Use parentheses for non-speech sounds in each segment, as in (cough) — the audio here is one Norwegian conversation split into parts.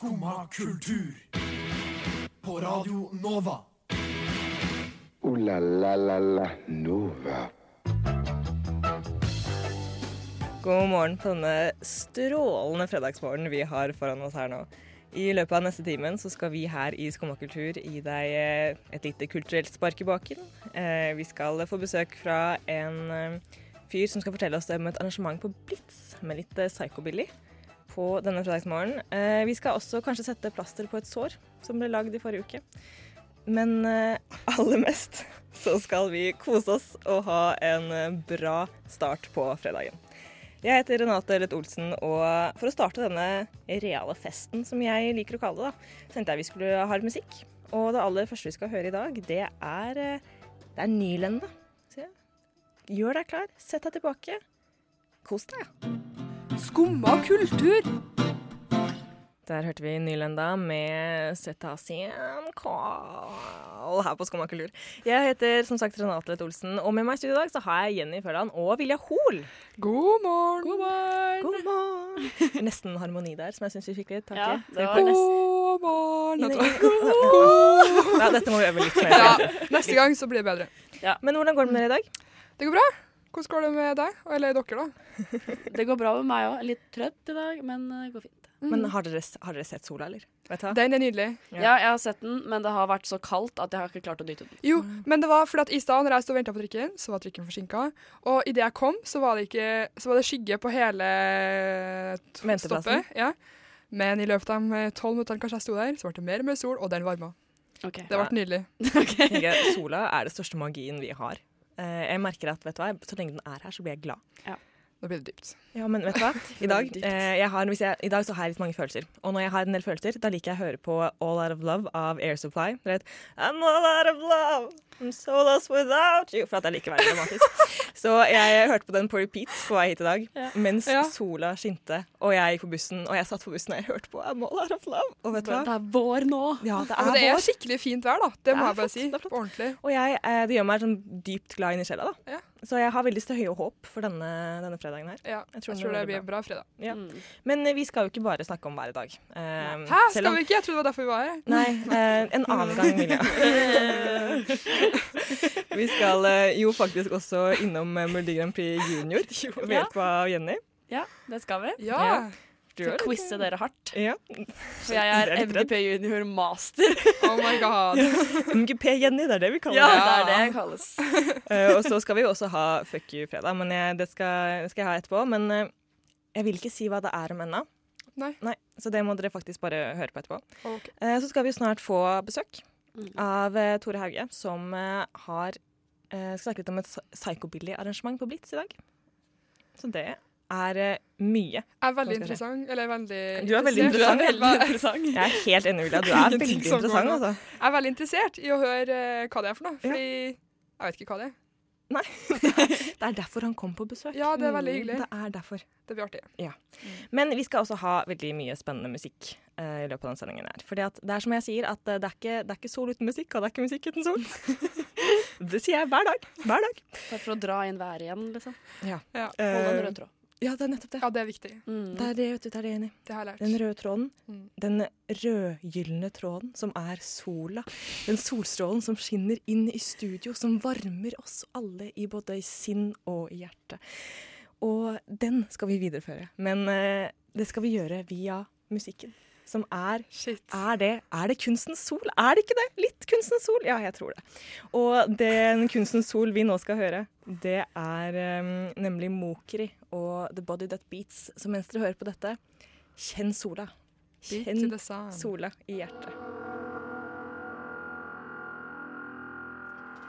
Skumma kultur. På Radio Nova. O-la-la-la-la Nova. God morgen på denne strålende fredagsmorgenen vi har foran oss her nå. I løpet av neste timen så skal vi her i Skumma kultur gi deg eh, et lite kulturelt spark i baken. Eh, Vi skal få besøk fra en eh, fyr som skal fortelle oss om et arrangement på Blitz med litt psychobilly på denne fredagsmorgenen. Eh, Vi skal også kanskje sette plaster på et sår som ble lagd i forrige uke. Men eh, aller mest så skal vi kose oss og ha en eh, bra start på fredagen. Jeg heter Renate Lett Olsen, og for å starte denne reale festen, som jeg liker å kalle det, da, tenkte jeg vi skulle ha musikk. Og det aller første vi skal høre i dag, det er, eh, det er Nylende. Gjør deg klar, sett deg tilbake. Kos deg. Skumma kultur. Der hørte vi Nylenda med Cetacean Call her på Skumma kultur. Jeg heter som sagt Renate Lett Olsen, og med meg i studio i dag så har jeg Jenny Førland og Vilja Hoel. God morgen. God morgen. God morgen! Nesten harmoni der, som jeg syns vi fikk litt tak i. Ja, God morgen. God. (laughs) Ja, dette må vi øve litt mer. Ja, neste gang så blir det bedre. Men hvordan går det med dere i dag? Det går bra. Hvordan går det med deg? Eller dere, da? (laughs) Det går bra med meg òg. Litt trøtt i dag, men det går fint. Men har dere, har dere sett sola, eller? Vet du? Den er nydelig. Ja. Ja. jeg har sett den, men det har vært så kaldt at jeg har ikke klart å nyte den. Jo, men det var fordi at i stad når jeg stod og venta på trikken, så var trikken forsinka. Og idet jeg kom, så var det, ikke, så var det skygge på hele stoppet. Ja. Men i løpet av de tolv minuttene kanskje jeg sto der, så ble det mer og mer sol, og den varma. Okay. Det ble nydelig. (laughs) okay. sola er det største magien vi har. Eh, Jeg merker at vet du hva, så lenge den er her, så blir jeg glad. Nå blir det dypt. Ja, men vet du hva? (laughs) I dag, eh, har, jeg, I dag så har jeg litt mange følelser. Og når jeg har en del følelser, da liker jeg å høre på All Out of Love av Air Supply. Dere vet, I'm all out of love, I'm so lost without you. For at jeg liker å være dramatisk. (laughs) Så jeg hørte på den på repeat på vei hit i dag, mens Ja. sola skinte. Og jeg gikk på bussen, og jeg satt på bussen og jeg hørte på I'm all out of love. Og vet du hva? Det er vår nå. Ja, det er, men det er skikkelig fint vær, da. Det må er jeg bare flott, si. det. Og jeg, eh, det gjør meg sånn dypt glad inni sjela. da. Ja. Så jeg har veldig høye håp for denne, denne fredagen her. Ja, Jeg jeg tror tror, det blir en bra fredag. Ja. Mm. Men eh, vi skal jo ikke bare snakke om været i dag. Eh, Hæ, skal om- vi ikke? Jeg trodde det var derfor vi var her. Nei, uh, en annen gang, Vilja. (laughs) vi skal uh, jo faktisk også innom Melodi Grand Prix Junior (laughs) ved hjelp av Jenny. Ja, det skal vi. Ja. Ja. Du til å quize dere hardt. Ja. For jeg er er. MGP junior master. (laughs) Oh my god. MGP-Jenny, det er det vi kaller Ja, det. det er det jeg kalles. uh, (laughs) og så skal vi jo også ha Fuck you-fredag, men jeg, det, skal, skal jeg ha etterpå. Men uh, jeg vil ikke si hva det er om ennå. Nei. Så det må dere faktisk bare høre på etterpå. Okay. Uh, så skal vi jo snart få besøk Mm. av Tore Hauge, som har eh, skal snakke litt om et psy- psychobilly-arrangement på Blitz i dag. Så det er eh, mye. Jeg er veldig si? interessant. Eller veldig Du er veldig interessant. Er- interessant. Jeg er helt enig, Julia. Du er veldig interessant, altså. Jeg er veldig interessert i å høre eh, hva det er for noe. Fordi jeg vet ikke hva det er. Nei. (laughs) Det er derfor han kom på besøk. Ja, det er veldig Mm, hyggelig. Det er derfor. Det blir artig. Ja. Men vi skal også ha veldig mye spennende musikk uh, i løpet av den sendingen her. Fordi at det er som jeg sier, at det er, ikke, det er ikke sol uten musikk, og det er ikke musikk uten sol. (laughs) det sier jeg hver dag. Hver dag. Er for å dra inn været igjen, liksom. Ja. Ja. Holde en rød tråd. Ja, det er nettopp det. Ja, det er viktig. Mm. Det er det, vet du. Det er det enig i. Det har jeg lært. Den røde tråden. Mm. Den rødgylne tråden som er sola. Den solstrålen som skinner inn i studio, som varmer oss alle i både sinn og i hjerte. Og den skal vi videreføre. Men eh, det skal vi gjøre via musikken. Som er Shit. er det, er det kunstens sol? Er det ikke det? Litt kunstens sol? Ja, jeg tror det. Og den kunstens sol vi nå skal høre, det er um, nemlig Mokri og The Body That Beats. Så mens dere hører på dette, kjenn sola. Kjenn sola i hjertet.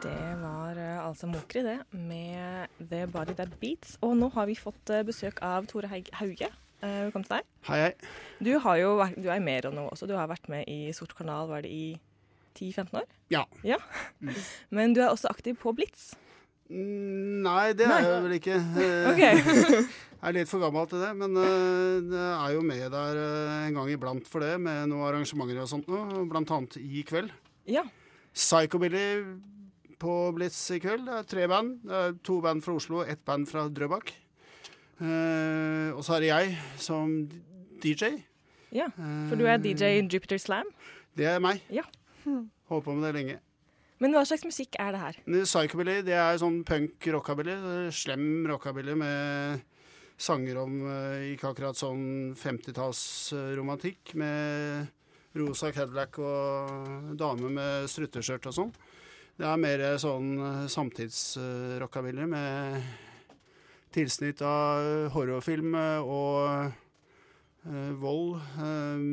Det var uh, altså Mokri, det, med The Body That Beats. Og nå har vi fått uh, besøk av Tore Haug- Hauge. Eh, Velkommen til deg. Hei, hei. Du, har jo, du er i mer enn noe også. Du har vært med i Sort kanal, var det i 10-15 år? Ja. Men du er også aktiv på Blitz. Mm, Nei, det er Nei. jeg vel ikke. (laughs) okay. Ok. (laughs) Jeg er litt for gammel til det, men jeg er jo med der eh, en gang iblant for det, med noen arrangementer og sånt nå, blant annet i kveld. Ja. Psychobilly på Blitz i kveld. Det er tre band. Det er to band fra Oslo, ett band fra Drøbak. Eh, og så det jeg som DJ. Ja, For du er DJ i Jupiter Slam. Det er meg. Ja. (laughs) Holdt på med det lenge. Men hva slags musikk er det her? Psychobilly, det er sånn punk rockabilly. Slem rockabilly med sanger om eh, ikke akkurat sånn 50-tallsromantikk med rosa Cadillac og dame med strutteskjørt og sånn. Det er mer sånn eh, samtidsrockabilly med tilsnitt av horrorfilm eh, og eh, vold. Eh,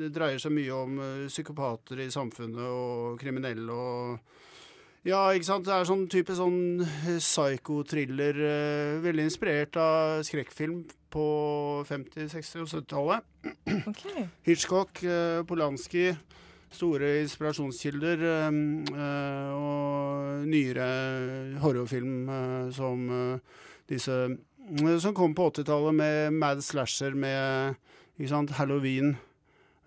det dreier seg mye om eh, psykopater i samfunnet og kriminelle og ja, ikke sant. Det er sånn type sånn eh, psycho-thriller. eh, veldig inspirert av skrekkfilm på 50-, 60- og 70-tallet. Okay. Hitchcock, eh, Polanski. Store inspirasjonskilder. eh, eh, og nyere horrorfilm eh, som eh, disse eh, Som kom på 80-tallet med Mad Slasher med sant, Halloween.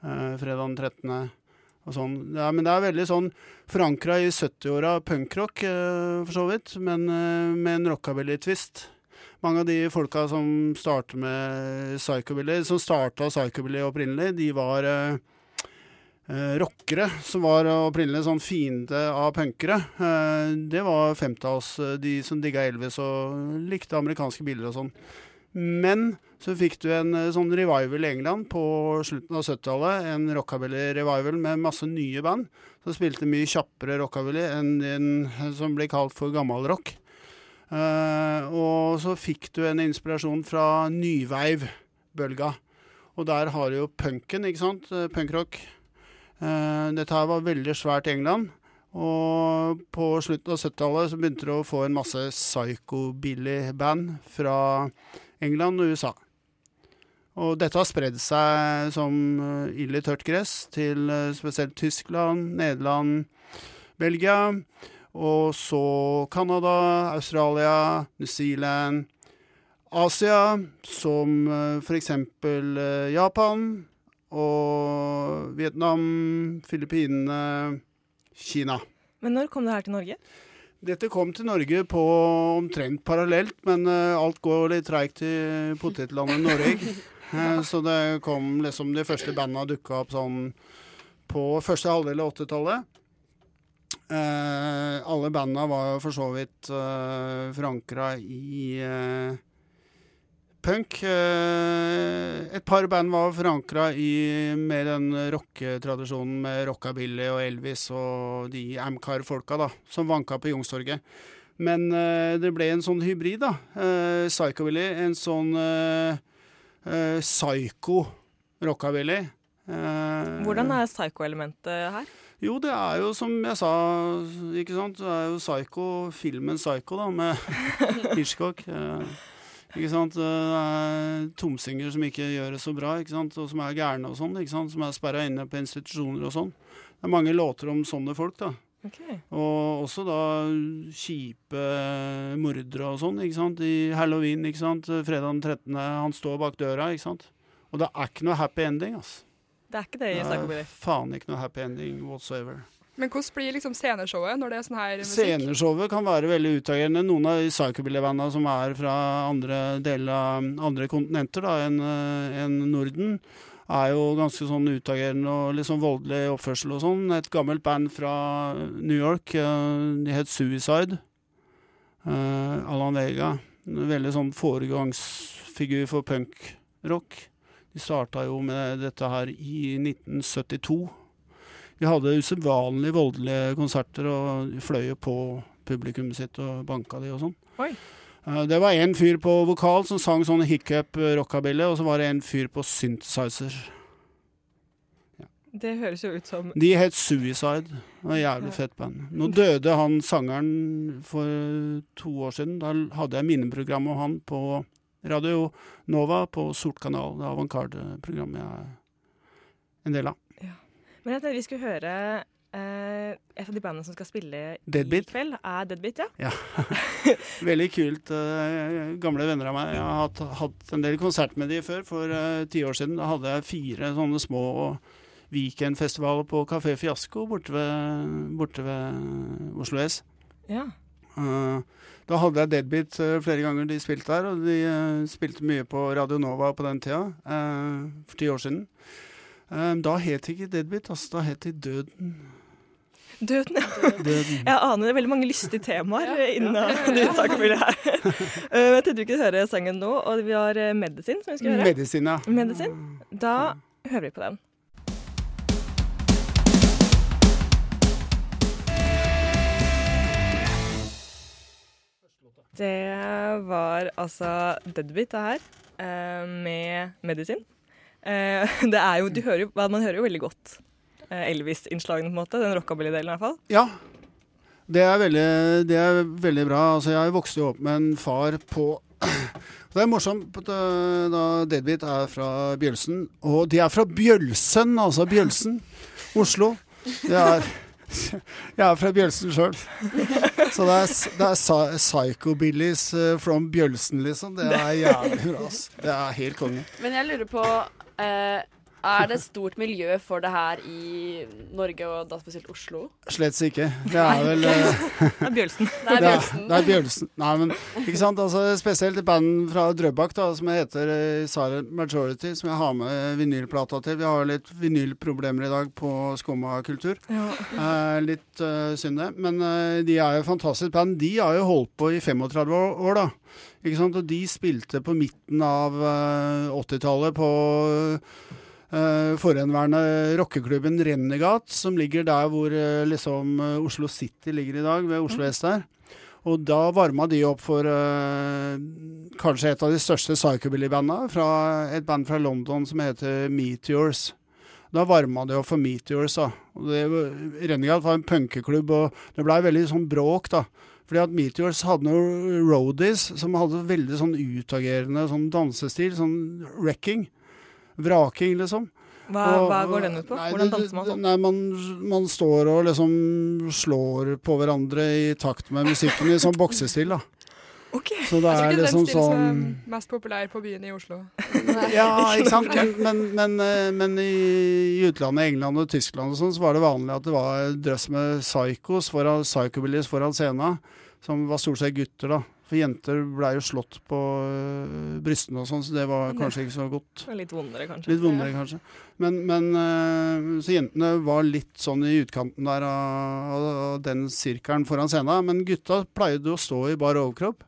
eh, fredag den 13. Og sånn. Ja, men det er veldig sånn forankra i 70-åra punkrock, eh, for så vidt, men eh, med en rockabilly-twist. Mange av de folka som starter med psychobilly, som starta psychobilly opprinnelig, de var eh, rockere, som var opprinnelig sånn fiende av punkere. Eh, det var femte av oss, de som digga Elvis og likte amerikanske biler og sånn. Men så fikk du en eh, sånn revival i England på slutten av 70-tallet. En rockabilly-revival med masse nye band som spilte mye kjappere rockabilly enn den som ble kalt for gammelrock. Uh, og så fikk du en inspirasjon fra nyveiv-bølga. Og der har du jo punken, ikke sant? Eh, Punkrock. Uh, dette her var veldig svært i England. Og på slutten av 70-tallet så begynte det å få en masse psycho-billy-band fra England og USA. Og dette har spredd seg som eh, ild i tørt gress til eh, spesielt Tyskland, Nederland, Belgia. Og så Canada, Australia, New Zealand, Asia, som eh, f.eks. Japan og Vietnam, Filippinene, Kina. Men når kom det her til Norge? Dette kom til Norge på omtrent parallelt, men uh, alt går litt treigt i potetlandet Norge. uh, (laughs) så det kom liksom De første banda dukka opp sånn på første halvdel av 80-tallet. Uh, alle banda var for så vidt uh, forankra i eh, punk. Eh, et par band var forankra i mer den rocketradisjonen med rockabilly og Elvis og de Amcar-folka da, som vanka på Youngstorget. Men eh, det ble en sånn hybrid, da. Eh, Psychobilly. En sånn psycho rockabilly. Hvordan er psycho-elementet her? jo, det er jo som jeg sa, ikke sant. Det er jo Psycho, filmen Psycho, da, med (laughs) Hitchcock. Ikke sant. Er tomsinger som ikke gjør det så bra, ikke sant. Og som er gærne og sånn, ikke sant. Som er sperra inne på institusjoner og sånn. Det er mange låter om sånne folk, da. Ok. Og også da kjipe mordere og sånn, ikke sant. I halloween, ikke sant. Fredag den 13. Han står bak døra, ikke sant. Og det er ikke noe happy ending, altså. Det er ikke det i Det er faen ikke noe happy ending whatsoever. Men hvordan blir liksom sceneshowet når det er sånn her musikk? Sceneshowet kan være veldig utagerende. Noen av de psychobilly-banda som er fra andre deler av andre kontinenter enn en Norden, er jo ganske sånn utagerende og litt sånn voldelig oppførsel og sånn. Et gammelt band fra New York, eh, de het Suicide. Uh, Alan Vega. En veldig sånn foregangsfigur for punkrock. De starta jo med dette her i 1972. De hadde usedvanlig voldelige konserter og fløy jo på publikummet sitt og banka de og sånn. Eh, Det var en fyr på vokal som sang sånn hiccup eh, rockabilly, og så var det en fyr på synthesizer. Det høres jo ut som De het Suicide. Det var jævlig fett band. Nå døde han sangeren for to år siden. Da hadde jeg minneprogram om han på Radio Nova på Sort kanal. Det avantgarde-programmet jeg er en del av. Men jeg tenkte vi skulle høre eh, Et av de bandene som skal spille Deadbeat. i kveld, er Deadbeat, ja. (laughs) Veldig kult. eh, gamle venner av meg. Jeg har hatt, hatt en del konsert med de før. For eh, ti år siden da hadde jeg fire sånne små weekendfestivaler på Kafé Fiasko borte ved, borte ved Oslo S. ja. Eh, da hadde jeg Deadbeat eh, flere ganger de spilte der, og de eh, spilte mye på Radio Nova på den tida, eh, for ti år siden. Eh, da het det ikke Deadbeat, altså, da het det Døden. Døden, ja. Døden. Jeg aner veldig mange lystige temaer innen de sakene her. Eh, Jeg tenkte vi kunne høre sangen nå, og vi har eh, Medisin som vi skal høre. Medisin, ja. Medisin. Da hører vi på den. Det var altså Deadbeat, det her, eh, med Medisin. Eh, (laughs) Det er jo, du hører jo, man hører jo veldig godt eh, Elvis-innslagene, på en måte. Den rockabilly-delen, i hvert fall. Ja. Det er veldig, det er veldig bra. Altså, jeg vokste jo opp med en far på (clears throat) Det er morsomt uh, da Deadbeat er fra Bjølsen. Og de er fra Bjølsen, altså Bjølsen. Oslo. Det er (laughs) Jeg er fra Bjølsen sjøl. Så det er, det er psy- psychobillies from Bjølsen, liksom. Det er jævlig bra. Det er helt konge. Men jeg lurer på eh, Er det stort miljø for det her i Norge, og da spesielt Oslo? Slett ikke. Det er vel uh, Det er Bjølsen. (laughs) Det er Det er, Bjølsen. det er Bjølsen. Nei, men ikke sant. Altså, spesielt band fra Drøbak da, som heter uh, Silent Majority, som jeg har med vinylplata til. Vi har litt vinylproblemer i dag på Skumma kultur. Ja. Uh, litt synd det. Men de er jo fantastisk band. De har jo holdt på i 35 år, år da. Og de spilte på midten av eh, 80-tallet på uh, forhenværende rockeklubben Rennegat, som ligger der hvor uh, liksom eh, Oslo City ligger i dag, ved Oslo S der. Og da varma de opp for uh, kanskje et av de største psychobilly-banda, et band fra London som heter Meteors. Da varma de opp for Meteors. da. Og det, Rennegat var en punkeklubb, og det blei veldig sånn bråk, da. Fordi at Meteors hadde noen roadies som hadde veldig sånn utagerende sånn dansestil. Sånn wrecking. Vraking, liksom. Hva, Og- hva går den ut på? Nei, Hvordan danser man sånn? Nei, man, man står og liksom slår på hverandre i takt med musikken i sånn boksestil, da. Ok. Så det Jeg tror er ikke den liksom sånn er mest populær på byen i Oslo. Ja, ikke sant. (laughs) Men, men, men, eh, men i, i utlandet, England og Tyskland og sånn, så var det vanlig at det var en drøss med psychos foran, psychobillies foran scenen, som var stort sett gutter, da. For jenter blei jo slått på øh, brystene og sånn, så det var kanskje ikke så godt. Litt vondere, kanskje. Litt vondere, kanskje. Men, men øh, Så jentene var litt sånn i utkanten der av, av den sirkelen foran scenen. Men gutta pleide å stå i bar overkropp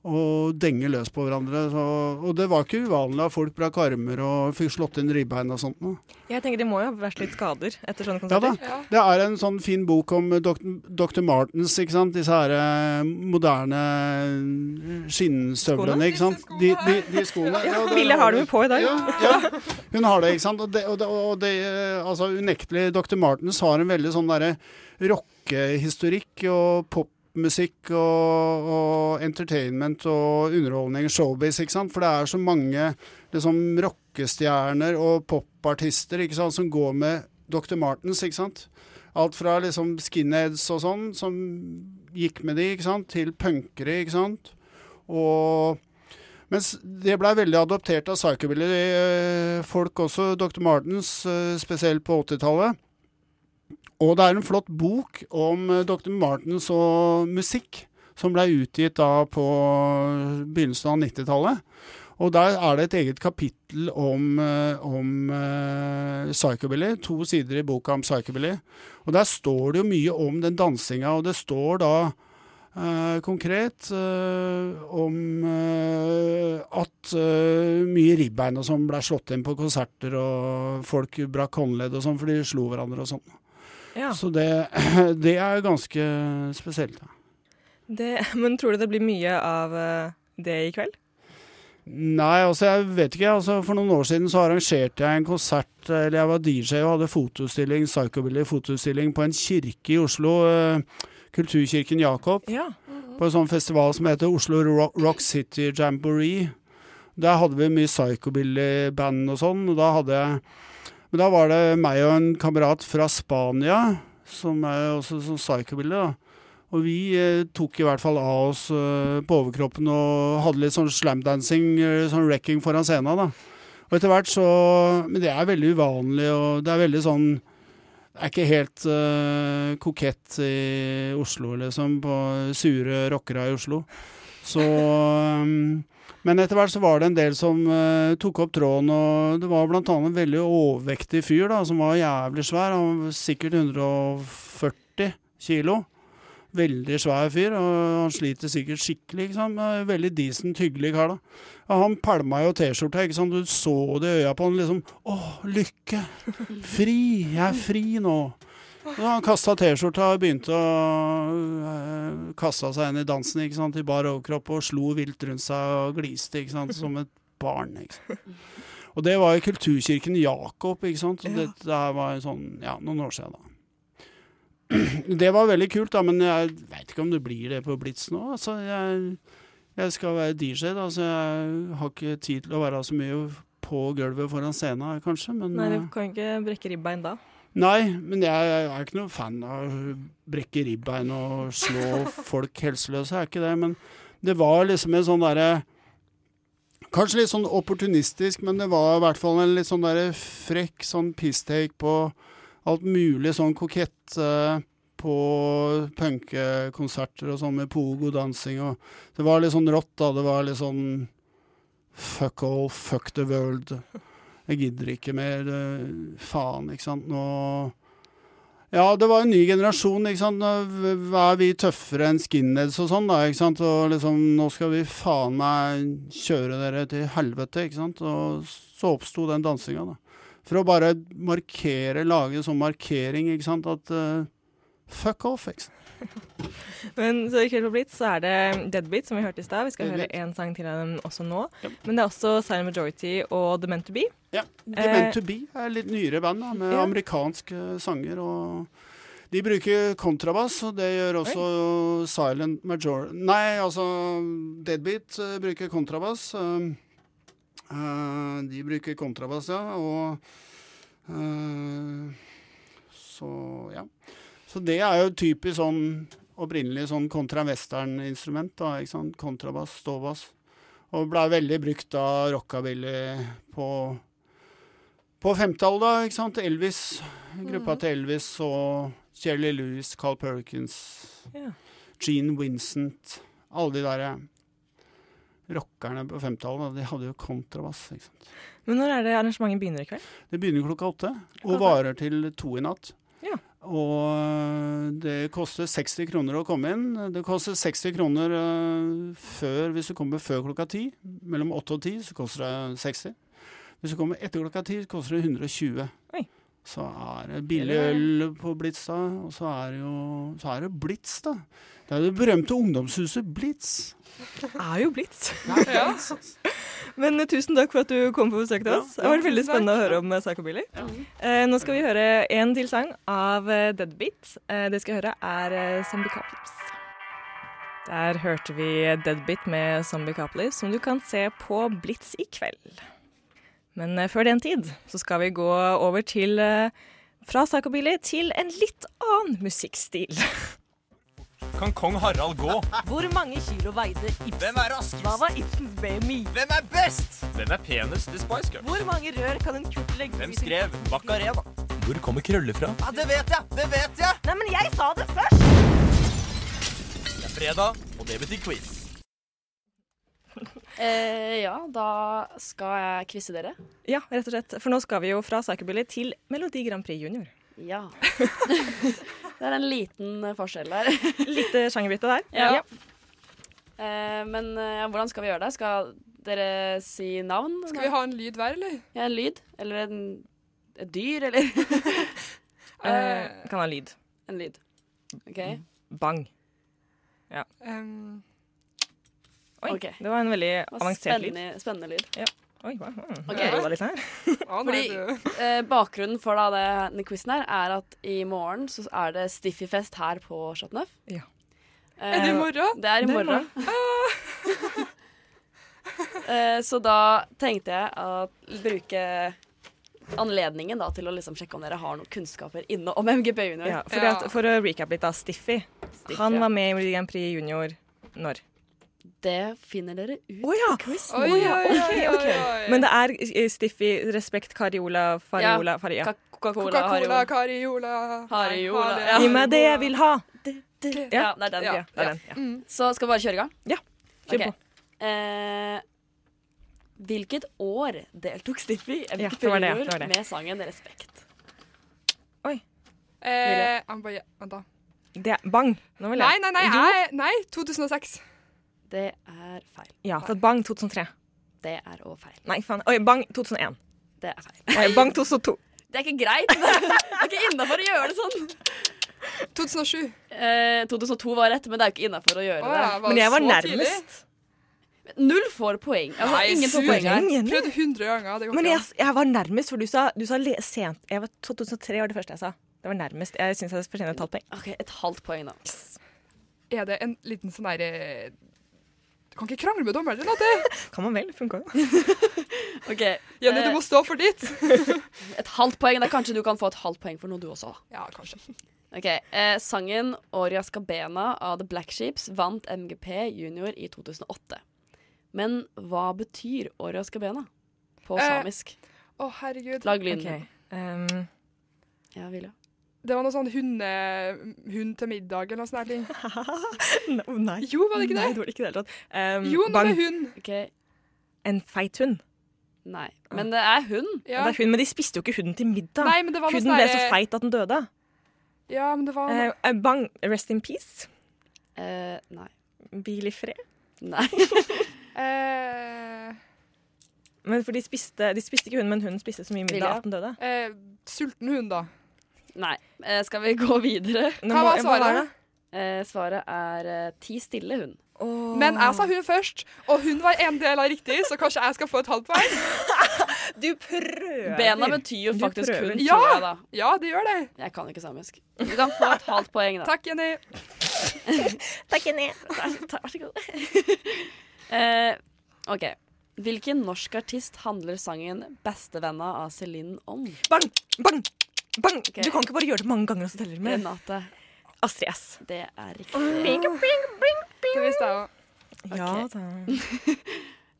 og denge løs på hverandre. Så, og det var ikke uvanlig at folk brakk armer og fikk slått inn ribbein og sånt. noe. Jeg tenker De må jo ha vært litt skader etter sånne Ja da. konserter. Ja. Det er en sånn fin bok om Dr. Martens, ikke sant. Disse her eh, moderne skinnstøvlene, ikke sant. De, de, de skoene. Ja, Ville har dem jo på i dag. Ja, ja, hun har det, ikke sant. Og det, og det, og det eh, altså unektelig, Dr. Martens har en veldig sånn derre rockehistorikk og popmusikk og, og entertainment og underholdning, showbiz, ikke sant. For det er så mange liksom rockestjerner og popartister, ikke sant, som går med Dr. Martens, ikke sant. Alt fra liksom skinheads og sånn, som gikk med de, ikke sant, til punkere, ikke sant. Og mens det blei veldig adoptert av psychobilly-folk også, Dr. Martens, eh, spesielt på 80-tallet. Og det er en flott bok om eh, Dr. Martens og musikk, som ble utgitt da på begynnelsen av 90-tallet. Og der er det et eget kapittel om, eh, om uh, psychobilly. To sider i boka om psychobilly. Og der står det jo mye om den dansinga, og det står da uh, konkret uh, om at mye ribbein og sånn ble slått inn på konserter, og folk brakk håndledd og sånn, for de slo hverandre og sånn. Ja. Så det, (clears throat) det er ganske spesielt. Det, men tror du det blir mye av eh, det i kveld? Nei, altså jeg vet ikke. altså For noen år siden så arrangerte jeg en konsert, eller jeg var DJ og hadde fotostilling, psychobilly fotostilling på en kirke i Oslo. eh, Kulturkirken Jakob. Ja. på en sånn festival som heter Oslo Rock, Rock City Jamboree. Der hadde vi mye psychobilly-band og sånn, og da hadde jeg Men da var det meg og en kamerat fra Spania, som er også sånn psychobilly, da. Og vi eh, tok i hvert fall av oss eh, på overkroppen og hadde litt sånn slamdancing, eh, sånn wrecking foran scenen, da. Og etter hvert så Men det er veldig uvanlig, og det er veldig sånn Det er ikke helt eh, kokett i Oslo, liksom, på sure rockere i Oslo. Så um, Men etter hvert så var det en del som uh, tok opp tråden, og det var blant annet en veldig overvektig fyr da, som var jævlig svær. Han var sikkert 140 kilo. Veldig svær fyr, og han sliter sikkert skikkelig. ikke sant? Veldig decent, hyggelig kar. da. Og han pælma jo T-skjorta, ikke sant. Du så det i øya på han liksom Å, lykke! Fri! Jeg er fri nå! Og han kasta T-skjorta og begynte å øh, kaste seg inn i dansen ikke sant, i bar overkropp og slo vilt rundt seg og gliste ikke sant, som et barn. ikke sant. Og det var i kulturkirken Jakob, ikke sant. Og dette var sånn, ja, noen år siden, da. (clears throat) Det var veldig kult, da, men jeg veit ikke om det blir det på Blitz nå. Altså, jeg, jeg skal være DJ, da, så jeg har ikke tid til å være så mye på gulvet foran scenen, kanskje. Men, Nei, eh, du kan ikke brekke ribbein da. Nei, men jeg, er ikke noen fan av å brekke ribbein og slå folk helseløse, jeg er ikke det. Men det var liksom en sånn derre Kanskje litt sånn opportunistisk, men det var i hvert fall en litt sånn derre frekk sånn pisstake på alt mulig sånn kokett uh, på punkekonserter og sånn med pogo-dansing og Det var litt sånn rått, da. Det var litt sånn fuck all, fuck the world. Jeg gidder ikke mer. Faen, ikke sant. Nå Ja, det var en ny generasjon, ikke sant. Nå er vi tøffere enn skinheads og sånn, da, ikke sant. Og liksom, nå skal vi faen meg kjøre dere til helvete, ikke sant. Og så oppsto den dansinga, da. For å bare markere, lage sånn markering, ikke sant, at uh, fuck off, ikke sant. Men så i kveld på Blitz så er det Deadbeat, som vi hørte i stad. Vi skal høre én sang til av dem også nå. Ja. Men det er også Silent Majority og The Meant To Be. Ja. The Eh, Meant To Be er litt nyere band, da, med ja. amerikanske sanger. og De bruker kontrabass, og det gjør også Silent Major... Nei, altså Deadbeat eh, bruker kontrabass. Uh, eh, de bruker kontrabass, ja, og uh, Så ja. Så det er jo typisk sånn opprinnelig sånn kontra-western-instrument, da, ikke sant. Kontrabass, ståbass. Og blei veldig brukt av rockabilly på på 50-tallet, da, ikke sant. Elvis. Gruppa til Elvis og Jerry Lewis, Carl Perkins, yeah. Gene Vincent. Alle de derre rockerne på 50-tallet, de hadde jo kontrabass. ikke sant. Men når er det arrangementet begynner i kveld? Det begynner klokka åtte og varer til to i natt. Og det koster 60 kroner å komme inn. Det koster 60 kroner eh, før, hvis du kommer før klokka ti. Mellom 8 og 10 så koster det 60. Hvis du kommer etter klokka ti, koster det 120. Oi. Så er det billig øl på Blitz, da. Og så er det jo så er det Blitz, da. Det er det berømte ungdomshuset Blitz. Det er jo Blitz. Men eh, tusen takk for at du kom på besøk til oss. Det har vært veldig spennende å høre om eh, Psychobilly. Eh, nå skal vi høre en til sang av Deadbeat. Eh, det skal høre er Zombie Caplips. Der hørte vi Deadbeat med Zombie Caplips, som du kan se på Blitz i kveld. Men eh, før den tid så skal vi gå over til eh, fra Psychobilly til en litt annen musikkstil. (laughs) Kan kong Harald gå? Hvor mange kilo veide Ibsen? Hvem er raskest? Hva var Ibsens BMI? Hvem er best? Hvem er penest til Spice Girls? Hvor mange rør kan en kurt legge Hvem skrev Macarena? Hvor kommer krøller fra? Ja, det vet jeg! Det vet jeg! Nei, men jeg sa det først! Det er fredag, og det betyr quiz. Eh, ja, da skal jeg quize dere. Ja, rett og slett. For nå skal vi jo fra Psychobilly til Melodi Grand Prix Junior. Ja. (laughs) det er en liten eh, forskjell der. Litt eh, sjangerbytte der. Ja. Eh, men ja, hvordan skal vi gjøre det? Skal dere si navn? Skal vi ha en lyd hver, eller? Ja, en lyd? Eller en, et dyr, eller? (laughs) Eh, kan ha lyd. en lyd. OK. Bang. Um, Oi, okay. det var en veldig avansert lyd. Spennende, lyd. lyd. Oi, wow. okay. Fordi eh, bakgrunnen for da det, denne quizen her er at i morgen så er det Stiffy-fest her på Chat Neuf. Ja. Eh, Er det i morgen? Det er i er morgen. (laughs) Eh, så da tenkte jeg å bruke anledningen da til å liksom sjekke om dere har noen kunnskaper inne om MGP Junior. Ja, for, Ja. at, for å recap litt, da. Stiffy. Stiffy, Han ja. var med i Melodi Grand Prix Junior når? Det finner dere ut oh, ja! quizen. Oh, ja. okay, ok, oi, ok. oi. Men det er Stiffi, Stiffy, Respekt, Cariola, Fariola, Faria. Ka- Coca-Cola, Hariola. Kariola Hariola, ja. Gi meg det jeg vil ha! Ja, det er den. Ja. Ja, det er den. Mm. Så skal vi bare kjøre i gang? Ja. Kjør okay. på. Eh, hvilket år deltok Stiffy Ja, MGP det var det, Junior det var det. med sangen 'Respekt'? Eh, jeg bare, vent, da. Det er Bang. Nå vil jeg. nei, nei, nei. jeg, nei 2006. Det er feil. Ja, for Bang 2003. Det er òg feil. Nei, faen. Oi, Bang 2001. Det er feil. Oi, Bang 2002. Det er ikke greit. (laughs) Det er ikke innafor å gjøre det sånn. 2007. Eh, 2002 var rett, men det er jo ikke innafor å gjøre oh, ja, det. Men jeg var nærmest. tidlig? Null får poeng. Altså, Nei, ingen får poeng her. Prøvde 100 ganger. Det Men jeg, jeg var nærmest, for du sa, du sa le, sent. Jeg var 2003 var det første jeg sa. Det var nærmest. Jeg syns jeg fortjener et halvt poeng. OK, et halvt poeng, da. Er det en liten sånn derre Du kan ikke krangle med dommeren, Renate. (laughs) Kan man vel? Funka jo. (laughs) OK. (laughs) Jenny, du eh, må stå for ditt. et halvt poeng. Da kanskje du kan få et halvt poeng for noe, du også. Ja, kanskje. Ok, eh, Sangen Oria Skabena av The Black Sheeps vant MGP junior i 2008. Men hva betyr Oria Skabena på Eh, samisk? Å, herregud. Lag lyden. Okay. Um, Ja, Vilja. Det var noe sånn hunde, hund til middag eller noe sånt. ting. no, (laughs) nei. Jo, var det ikke Nei, det? det var det ikke det hele tatt. Um, Jo, noe bang. med hund. Okay. En feit hund. Nei. Men det er hund. Ja. Det er hund, men de spiste jo ikke hunden til middag. Nei, men det var noe Hunden sånn ble så feit at den døde. Ja, men det var noe Uh, bang. Rest in peace. Uh, nei. Hvil i fred. Nei. uh... (laughs) Men for de spiste, de spiste ikke hunden, men hunden spiste så mye middag at den døde. Uh, Sulten hund, da. Nei. Eh, skal vi (laughs) gå videre? Nå Hva var svaret? Eh, svaret er eh, ti stille hund. Oh. Men jeg sa hun først, og hun var en del av riktig, så kanskje jeg skal få et halvt poeng. Du prøver! Bena betyr jo faktisk hund, Ja! jeg. Ja, det gjør det. Jeg kan ikke samisk. Du kan få et halvt poeng, da. Takk, Jenny. (laughs) Takk, Jenny. Vær så god. (laughs) eh, OK. Hvilken norsk artist handler sangen 'Bestevenna' av Celine om? Bang! Bang! Bang! Okay. Du kan ikke bare gjøre det mange ganger, og så teller du med. Renate. Astrid S. Det er riktig. Det visste jeg òg. Ja da. (laughs)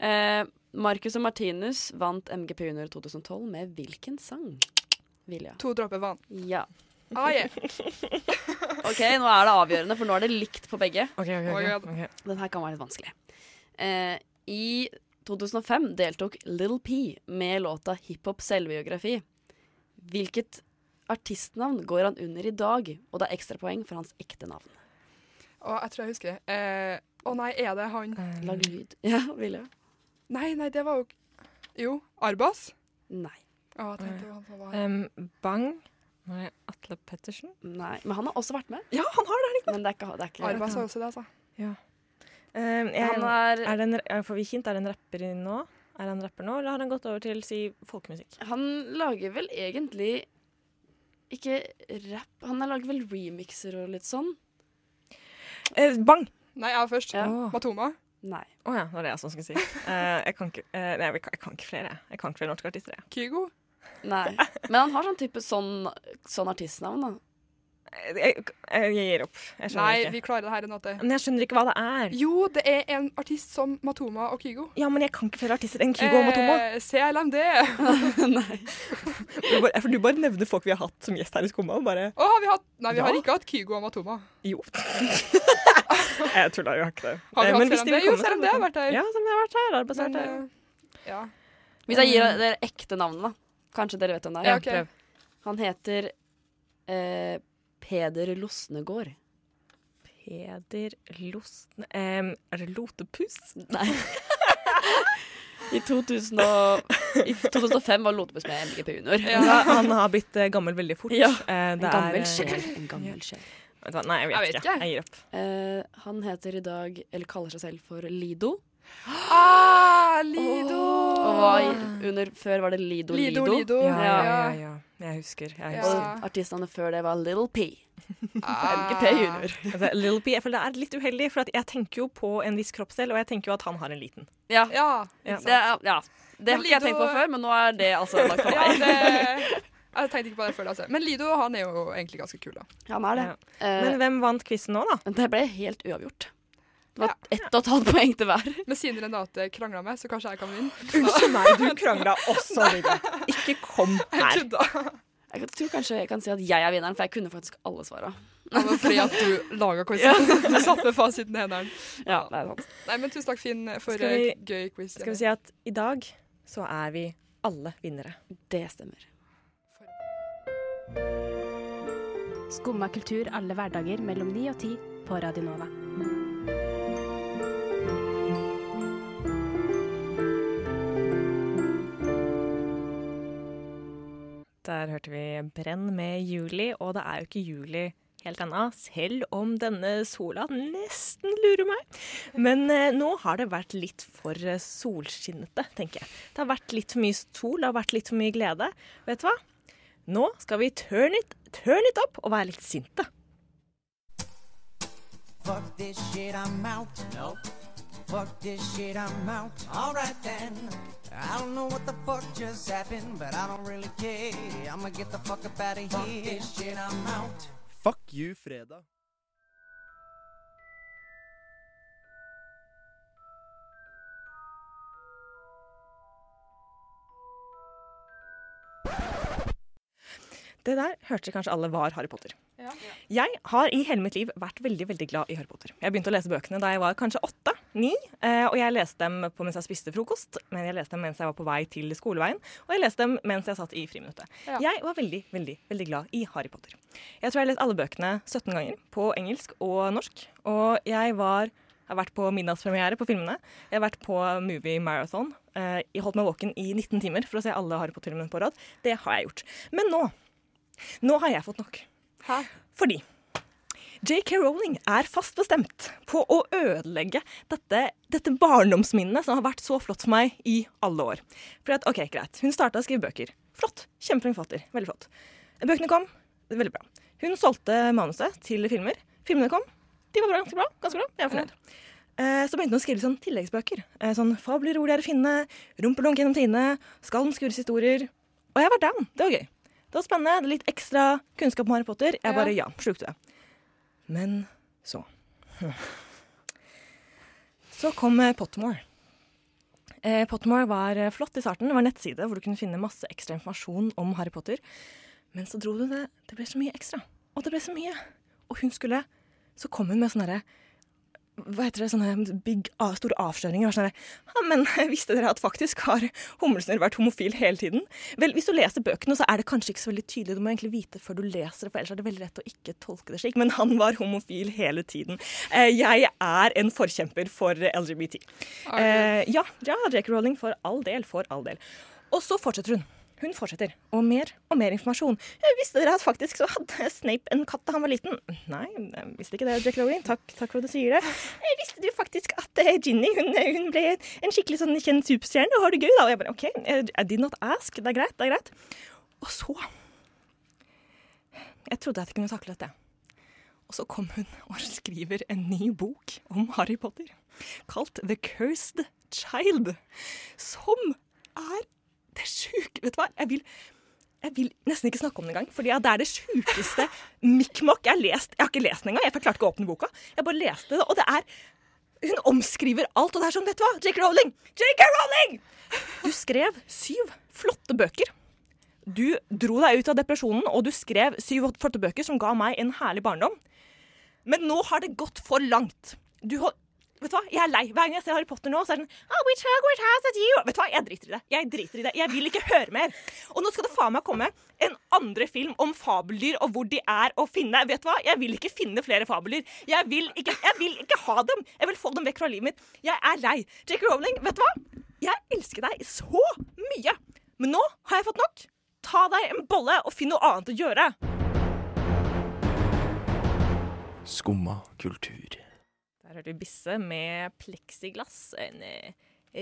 Eh, Marcus og Martinus vant MGP Junior 2012 med hvilken sang? Vilja. To dråper vann. Ja. Ah, yeah. (laughs) (laughs) OK, nå er det avgjørende, for nå er det likt på begge. Okay, okay, okay. my ok, God. ok. Den her kan være litt vanskelig. Eh, I 2005 deltok Little P med låta Hiphop selvbiografi. Hvilket artistnavn går han under i dag? Og det er ekstrapoeng for hans ekte navn. Å, jeg tror jeg husker. Eh, Å nei, er det han Lag lyd. (laughs) Ja, Vilja? Nei, nei, det var jo Jo, Arbas? Nei. Å, jeg tenkte jo han som var Um, bang. Nå er Atle Pettersen. Nei. Men han har også vært med. Ja, han har det! Men det er ikke, det er ikke Arbas var også det, altså. Um, jeg, Han er, er det en, er- får vi hint? Er det en rapper i nå? Er han rapper nå, eller har han gått over til si folkemusikk? han lager vel egentlig ikke rap. Han har laget vel remixer og litt sånn. Eh, bang! Nei, jeg var først. Ja. Matoma. Nei. Å ja, det var det jeg som skulle si. Eh, jeg, kan ikke, eh, nei, jeg, kan, jeg kan ikke flere. Jeg kan ikke flere norske artister. Jeg. Kygo. Nei. Men han har sånn type sånn, sånn artistnavn, da. Jeg, jeg, gir opp. Jeg skjønner Nei, ikke. vi klarer det her, Renate. Men jeg skjønner ikke hva det er. Jo, det er en artist som Matoma og Kygo. Ja, men jeg kan ikke flere artister enn Kygo og Matoma. Eh, CLMD. (laughs) Nei. Du bare, for du bare nevner folk vi har hatt som gjest her i Skumma. og Bare Å, har vi hatt Nei, vi har ikke hatt Kygo og Matoma. jo. (laughs) jeg tulla, vi har ikke det. Har vi Eh, hatt men CLMD? Jo, CLMD har vært her. Ja, som har vært her. Arbeidsvært Men, her. eh, ja. Hvis jeg gir dere ekte navnet, da. Kanskje dere vet hvem det er. Ja, okay. Han heter eh, Peder Losnegård. Peder Losne Um, Er det Lotepus? Nei. (laughs) I, 2000 og, I 2005 var Lotepus med MGP Junior. Har, (laughs) han har blitt eh, gammel veldig fort. Ja. Eh, En gammel eh, sjel. En gammel sjel. Nei, jeg vet, Jeg vet ikke. Jeg gir opp. Uh, han heter i dag, eller kaller seg selv for Lido. Ah, Lido! Og under, før var det Lido Lido. Lido, Lido. Ja, ja, ja. Ja. ja. Jeg husker. Jeg Ja. husker. Og artistene før det var Little P. (laughs) Ah. MGP Junior. Altså, Little P, jeg føler det er litt uheldig, for at jeg tenker jo på en viss kroppsdel, og jeg tenker jo at han har en liten. Ja. Ja. Ja. Det, ja. det har ikke jeg tenkt på før, men nå er det altså lagt for meg. det, jeg (laughs) tenkte ikke på det før. Altså. Men Lido han er jo egentlig ganske kul. da. Han er det. Ja. Men Eh, hvem vant quizen nå, da? det ble helt uavgjort. Det var ett og et halvt poeng til hver. Men siden Renate krangla med, så kanskje jeg kan vinne. Unnskyld meg, du krangla også, Lydia. Ikke kom her. Jeg tror kanskje jeg kan si at jeg er vinneren, for jeg kunne faktisk alle svara. Var fordi at du laga quizen. Du satt med fasiten i hendene. Ja, det er sant. Nei, men tusen takk, Finn, for vi- gøy quiz. Skal vi si at i dag så er vi alle vinnere. Det stemmer. Skumma kultur alle hverdager mellom 9 og 10 på Radio Nova. Der hørte vi Brenn med Juli, og det er jo ikke juli helt ennå, selv om denne sola nesten lurer meg. Men eh, nå har det vært litt for eh, solskinnete, tenker jeg. Det har vært litt for mye sol, det har vært litt for mye glede. Vet du hva? Nå skal vi turn it, turn it up og være litt sinte. Fuck this shit, I'm out. No. Fuck this shit, I'm out. All right then. I don't know what the fuck just happened, but I don't really care. I'ma get the fuck up out of here. Fuck this shit, I'm out. Fuck you, fredag. Det der hørte kanskje alle var Harry Potter. Ja. Jeg har i hele mitt liv vært veldig veldig glad i Harry Potter. Jeg begynte å lese bøkene da jeg var kanskje åtte, ni, eh, og jeg leste dem på mens jeg spiste frokost, men jeg leste dem mens jeg var på vei til skoleveien, og jeg leste dem mens jeg satt i friminuttet. Ja. Jeg var veldig, veldig, veldig glad i Harry Potter. Jeg tror jeg har lest alle bøkene 17 ganger, på engelsk og norsk, og jeg var jeg har vært på middagspremiere på filmene. Jeg har vært på Movie Marathon. Eh, jeg holdt meg våken i 19 timer for å se alle Harry Potter-filmene på rad. Det har jeg gjort. Men nå nå har jeg fått nok. Hæ? Fordi JK Rowling er fast bestemt på å ødelegge dette, dette barndomsminnet som har vært så flott for meg i alle år. For at, ok, greit, Hun starta å skrive bøker. Flott. Kjempeflink forfatter. Veldig flott. Bøkene kom. Veldig bra. Hun solgte manuset til filmer. Filmene kom. De var bra, ganske bra. Ganske bra. Jeg er fornøyd. Eh, Så begynte hun å skrive sånn tilleggsbøker. Eh, Sånn Fabler hvor de er å finne, Rumpelunk gjennom tidene, Skallen skures historier. Og jeg var down. Det var gøy. Det var spennende. Litt ekstra kunnskap om Harry Potter. Jeg bare ja, slukte det. Men så. (laughs) Så kom eh, Pottermore. Eh, Pottermore var eh, flott i starten. Det var en nettside hvor du kunne finne masse ekstra informasjon om Harry Potter. Men så dro du det Det ble så mye ekstra. Og det ble så mye. Og hun skulle Så kom hun med sånne derre hva heter det, sånne big, store avsløringer. Sånn ja, men (laughs) visste dere at faktisk har Hummelsnurr vært homofil hele tiden? Vel, hvis du leser bøkene, så er det kanskje ikke så veldig tydelig. Du må egentlig vite før du leser det, for ellers er det veldig lett å ikke tolke det slik. Men han var homofil hele tiden. Eh, jeg er en forkjemper for LGBT. Eh, ja, ja, J.K. Rowling, for all del, for all del. Og så fortsetter hun. Hun fortsetter. Og mer og mer informasjon. Jeg visste dere at faktisk så hadde Snape en katt da han var liten? Nei, jeg visste ikke det, Jack Rowling. Takk, takk for at du sier det. Jeg visste du faktisk at eh, Ginny hun, hun ble en skikkelig sånn kjent superstjerne og har det gøy, da. Og jeg bare OK, eh, I did not ask. Det er greit, det er greit. Og så Jeg trodde at jeg kunne takle dette. Og så kom hun og skriver en ny bok om Harry Potter, kalt The Cursed Child, som er det sjuke Vet du hva, jeg vil, jeg vil nesten ikke snakke om det engang, For det er det sjukeste mikmak jeg har lest. Jeg har ikke lest den engang, jeg klarte ikke å åpne boka. Jeg bare leste det, og det er Hun omskriver alt, og det er sånn, vet du hva, J.K. Rowling! J.K. Rowling! Du skrev syv flotte bøker. Du dro deg ut av depresjonen, og du skrev syv flotte bøker som ga meg en herlig barndom. Men nå har det gått for langt. Du har Vet du hva, Jeg er lei. Hver gang jeg ser Harry Potter nå, så er det sånn oh, which Hogwarts has it you? Vet du hva, Jeg driter i det. Jeg driter i det. Jeg vil ikke høre mer. Og nå skal det faen meg komme en andre film om fabeldyr og hvor de er å finne. Vet du hva, Jeg vil ikke finne flere fabeldyr. Jeg vil ikke, jeg vil ikke ha dem. Jeg vil få dem vekk fra livet mitt. Jeg er lei. Jake Rowling, vet du hva? Jeg elsker deg så mye. Men nå har jeg fått nok. Ta deg en bolle og finn noe annet å gjøre. Skumma kultur. Der hørte vi Bisse med pleksiglass. En eh,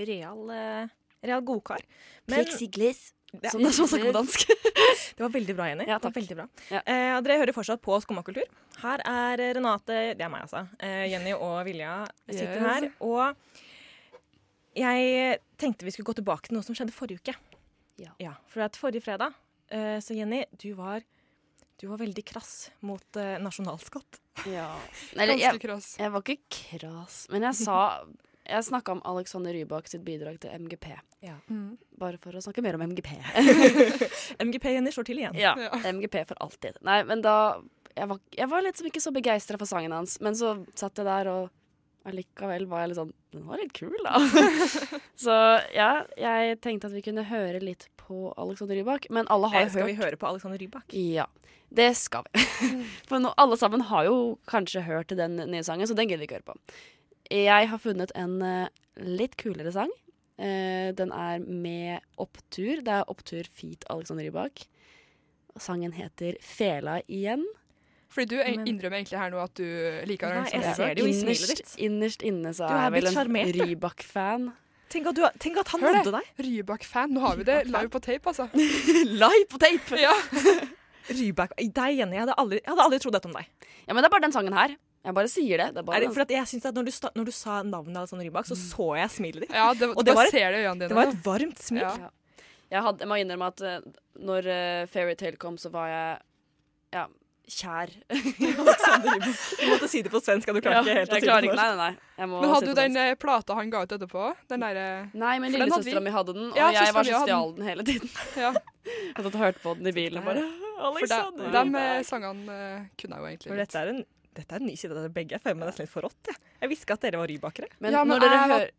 real, eh, real godkar. Men- Plexiglass. Ja. Som det sånn sagt på dansk. (laughs) Det var veldig bra, Jenny. Ja, takk. veldig bra. Ja. Eh, dere hører fortsatt på Skummakultur. Her er Renate, det er meg altså, eh, Jenny og Vilja sitter Yes. her. Og jeg tenkte vi skulle gå tilbake til noe som skjedde forrige uke. Ja. for at forrige fredag, eh, så Jenny, du var Du var veldig krass mot eh, nasjonalskatt. Ja. (laughs) Eller, Ganske jeg, krass. jeg var ikke krass, men jeg sa (laughs) Jeg snakka om Alexander Rybak sitt bidrag til MGP. Mm. Bare for å snakke mer om MGP. (laughs) MGP-Jenny slår til igjen. ja, Ja. MGP for alltid. Nei, men da Jeg var, jeg var litt som ikke så begeistra for sangen hans, men så satt jeg der, og allikevel var jeg litt sånn Den var litt kul, da. så ja, jeg tenkte at vi kunne høre litt på Alexander Rybak, men alle har Eh, hørt Skal vi høre på Alexander Rybak? Ja, det skal vi. (laughs) For nå, alle sammen har jo kanskje hørt den nye sangen, så den gidder vi ikke høre på. Jeg har funnet en eh, litt kulere sang. Eh, den er med Opptur. Det er Opptur feat. Alexander Rybak. Sangen heter Fela igjen. Fordi du innrømmer egentlig her nå at du liker Nei, Alexander jeg ser det jo i smilet ditt. innerst inne så er jeg vel en. Rybak-fan. Tenk at, du, tenk at han nådde deg. Rybak-fan. Nå har vi det live på tape, altså. (laughs) Live på tape! Ja. (laughs) Rybak. Deg, Jenny. Jeg hadde aldri, jeg hadde aldri trodd dette om deg. Ja, men det er bare den sangen her. Jeg bare sier det. det er bare Er det, for at jeg synes at når du, sta, når du sa navnet Alexander Rybak, så så jeg smilet ditt. ja, det, Og det var et- dine. Det var et varmt smil. Ja. Jeg, hadde, jeg må innrømme at eh, når uh, Fairytale kom, så var jeg ja, kjær. (laughs) Du måtte si det på svensk, og du klarte ikke helt å si det på norsk. Men hadde du den svensk. eh, plata han ga ut etterpå? Den der, Nei, men hadde lillesøstera mi hadde den, og Ja, jeg var så hadde stjal den hele tiden. Ja. (laughs) Jeg satt og hørte på den i bilen og bare For de, de eh, sangene eh, kunne jeg jo egentlig litt. Dette er en, dette er en ny side av dere begge. Jeg føler meg nesten litt forrådt. Jeg, jeg visste ikke at dere var rybakere. Men, Ja, men når dere hører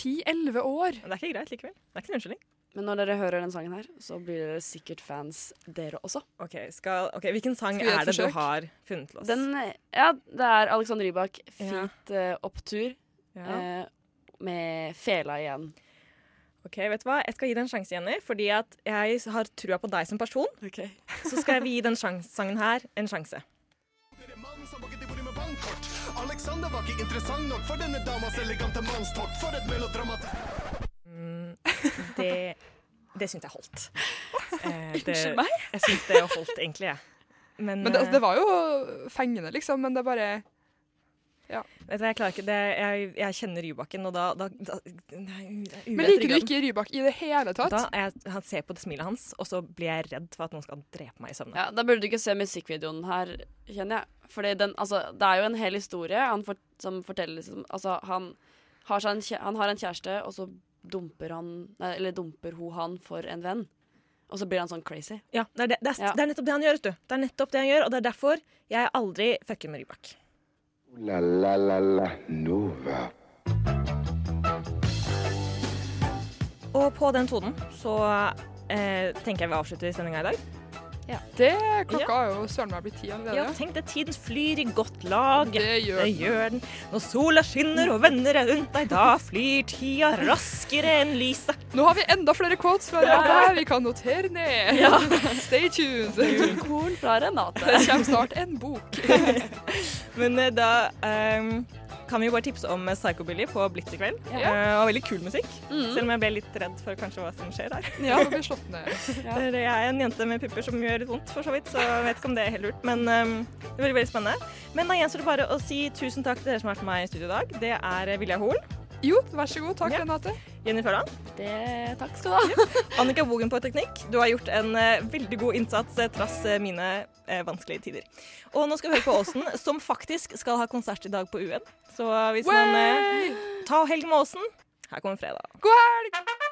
10-11 år. Men det er ikke greit likevel. Det er ikke en unnskyldning. Men når dere hører den sangen her, så blir dere sikkert fans, dere også. Ok, skal, okay Hvilken sang Skal er det det du har funnet til oss? Den, ja, det er Alexander Rybak, Ja. feat eh, opptur, ja. uh, med fela igjen. Ok, vet du hva? Jeg skal gi det en sjanse, Jenny. Fordi at jeg har trua på deg som person. (laughs) Så skal vi gi den sjans sangen her en sjanse. Alexander var ikke interessant nok for denne damas elegante mannstokt. For et melodramat... Mm, det det syns jeg holdt. (laughs) Eh, Unnskyld meg? Jeg syns det holdt, egentlig, jeg. Men, Men det, altså, det var jo fengende, liksom. Men det er bare vet du, jeg klarer ikke det. Jeg, jeg kjenner Rybakken, og da, da, da nei, Men liker du ikke Rybak i det hele tatt? Da jeg, han ser på det smilet hans, og så blir jeg redd for at noen skal drepe meg i søvne. Ja, Da burde du ikke se musikkvideoen her, kjenner jeg. For altså, det er jo en hel historie han for, som forteller liksom, Altså, han har, en, han har en kjæreste, og så dumper han nei, Eller dumper hun han for en venn. Og så blir han sånn crazy. Ja, det er, det, det, er, Ja. det er nettopp det han gjør, vet du. Det er nettopp det han gjør, og det er derfor jeg aldri fucker med Rybak. La la la la Nova. Og på den tonen så eh, tenker jeg vi avslutter sendinga i dag. Det klokka er jo søren meg blitt ti Ja, tenk det, tiden flyr i godt lag. Det gjør Det den. gjør den. Når sola skinner og venner er rundt deg, da flyr tida raskere enn lyset. Nå har vi enda flere quotes fra Renate. Vi kan notere ned. Stay tuned. Korn fra Renate. Det kommer snart en bok. (laughs) Men eh, da ehm, kan vi jo bare tipse om Psychobilly på Blitz i kveld. Ja. Uh, og veldig kul musikk, Mm. selv om jeg ble litt redd for kanskje hva som skjer der. (laughs) Ja, nå blir slått ned. (laughs) Det er en jente med pupper som gjør litt vondt, for så vidt, så jeg vet ikke om det er helt lurt. Men um, det blir veldig, veldig spennende. Men da gjenstår det bare å si tusen takk til dere som har vært med meg i studio i dag. Det er Vilja Hoel, Jo, vær så god. Takk, Ja. Renate. Jenny Førland. Det, takk skal du ha. Annika Bogen på teknikk. Du har gjort en uh, veldig god innsats uh, trass uh, mine vanskelige tider. Og nå skal vi høre på Åsen, (laughs) som faktisk skal ha konsert i dag på UN. Så hvis man eh, Ta helg med Åsen. Her kommer fredag. God helg!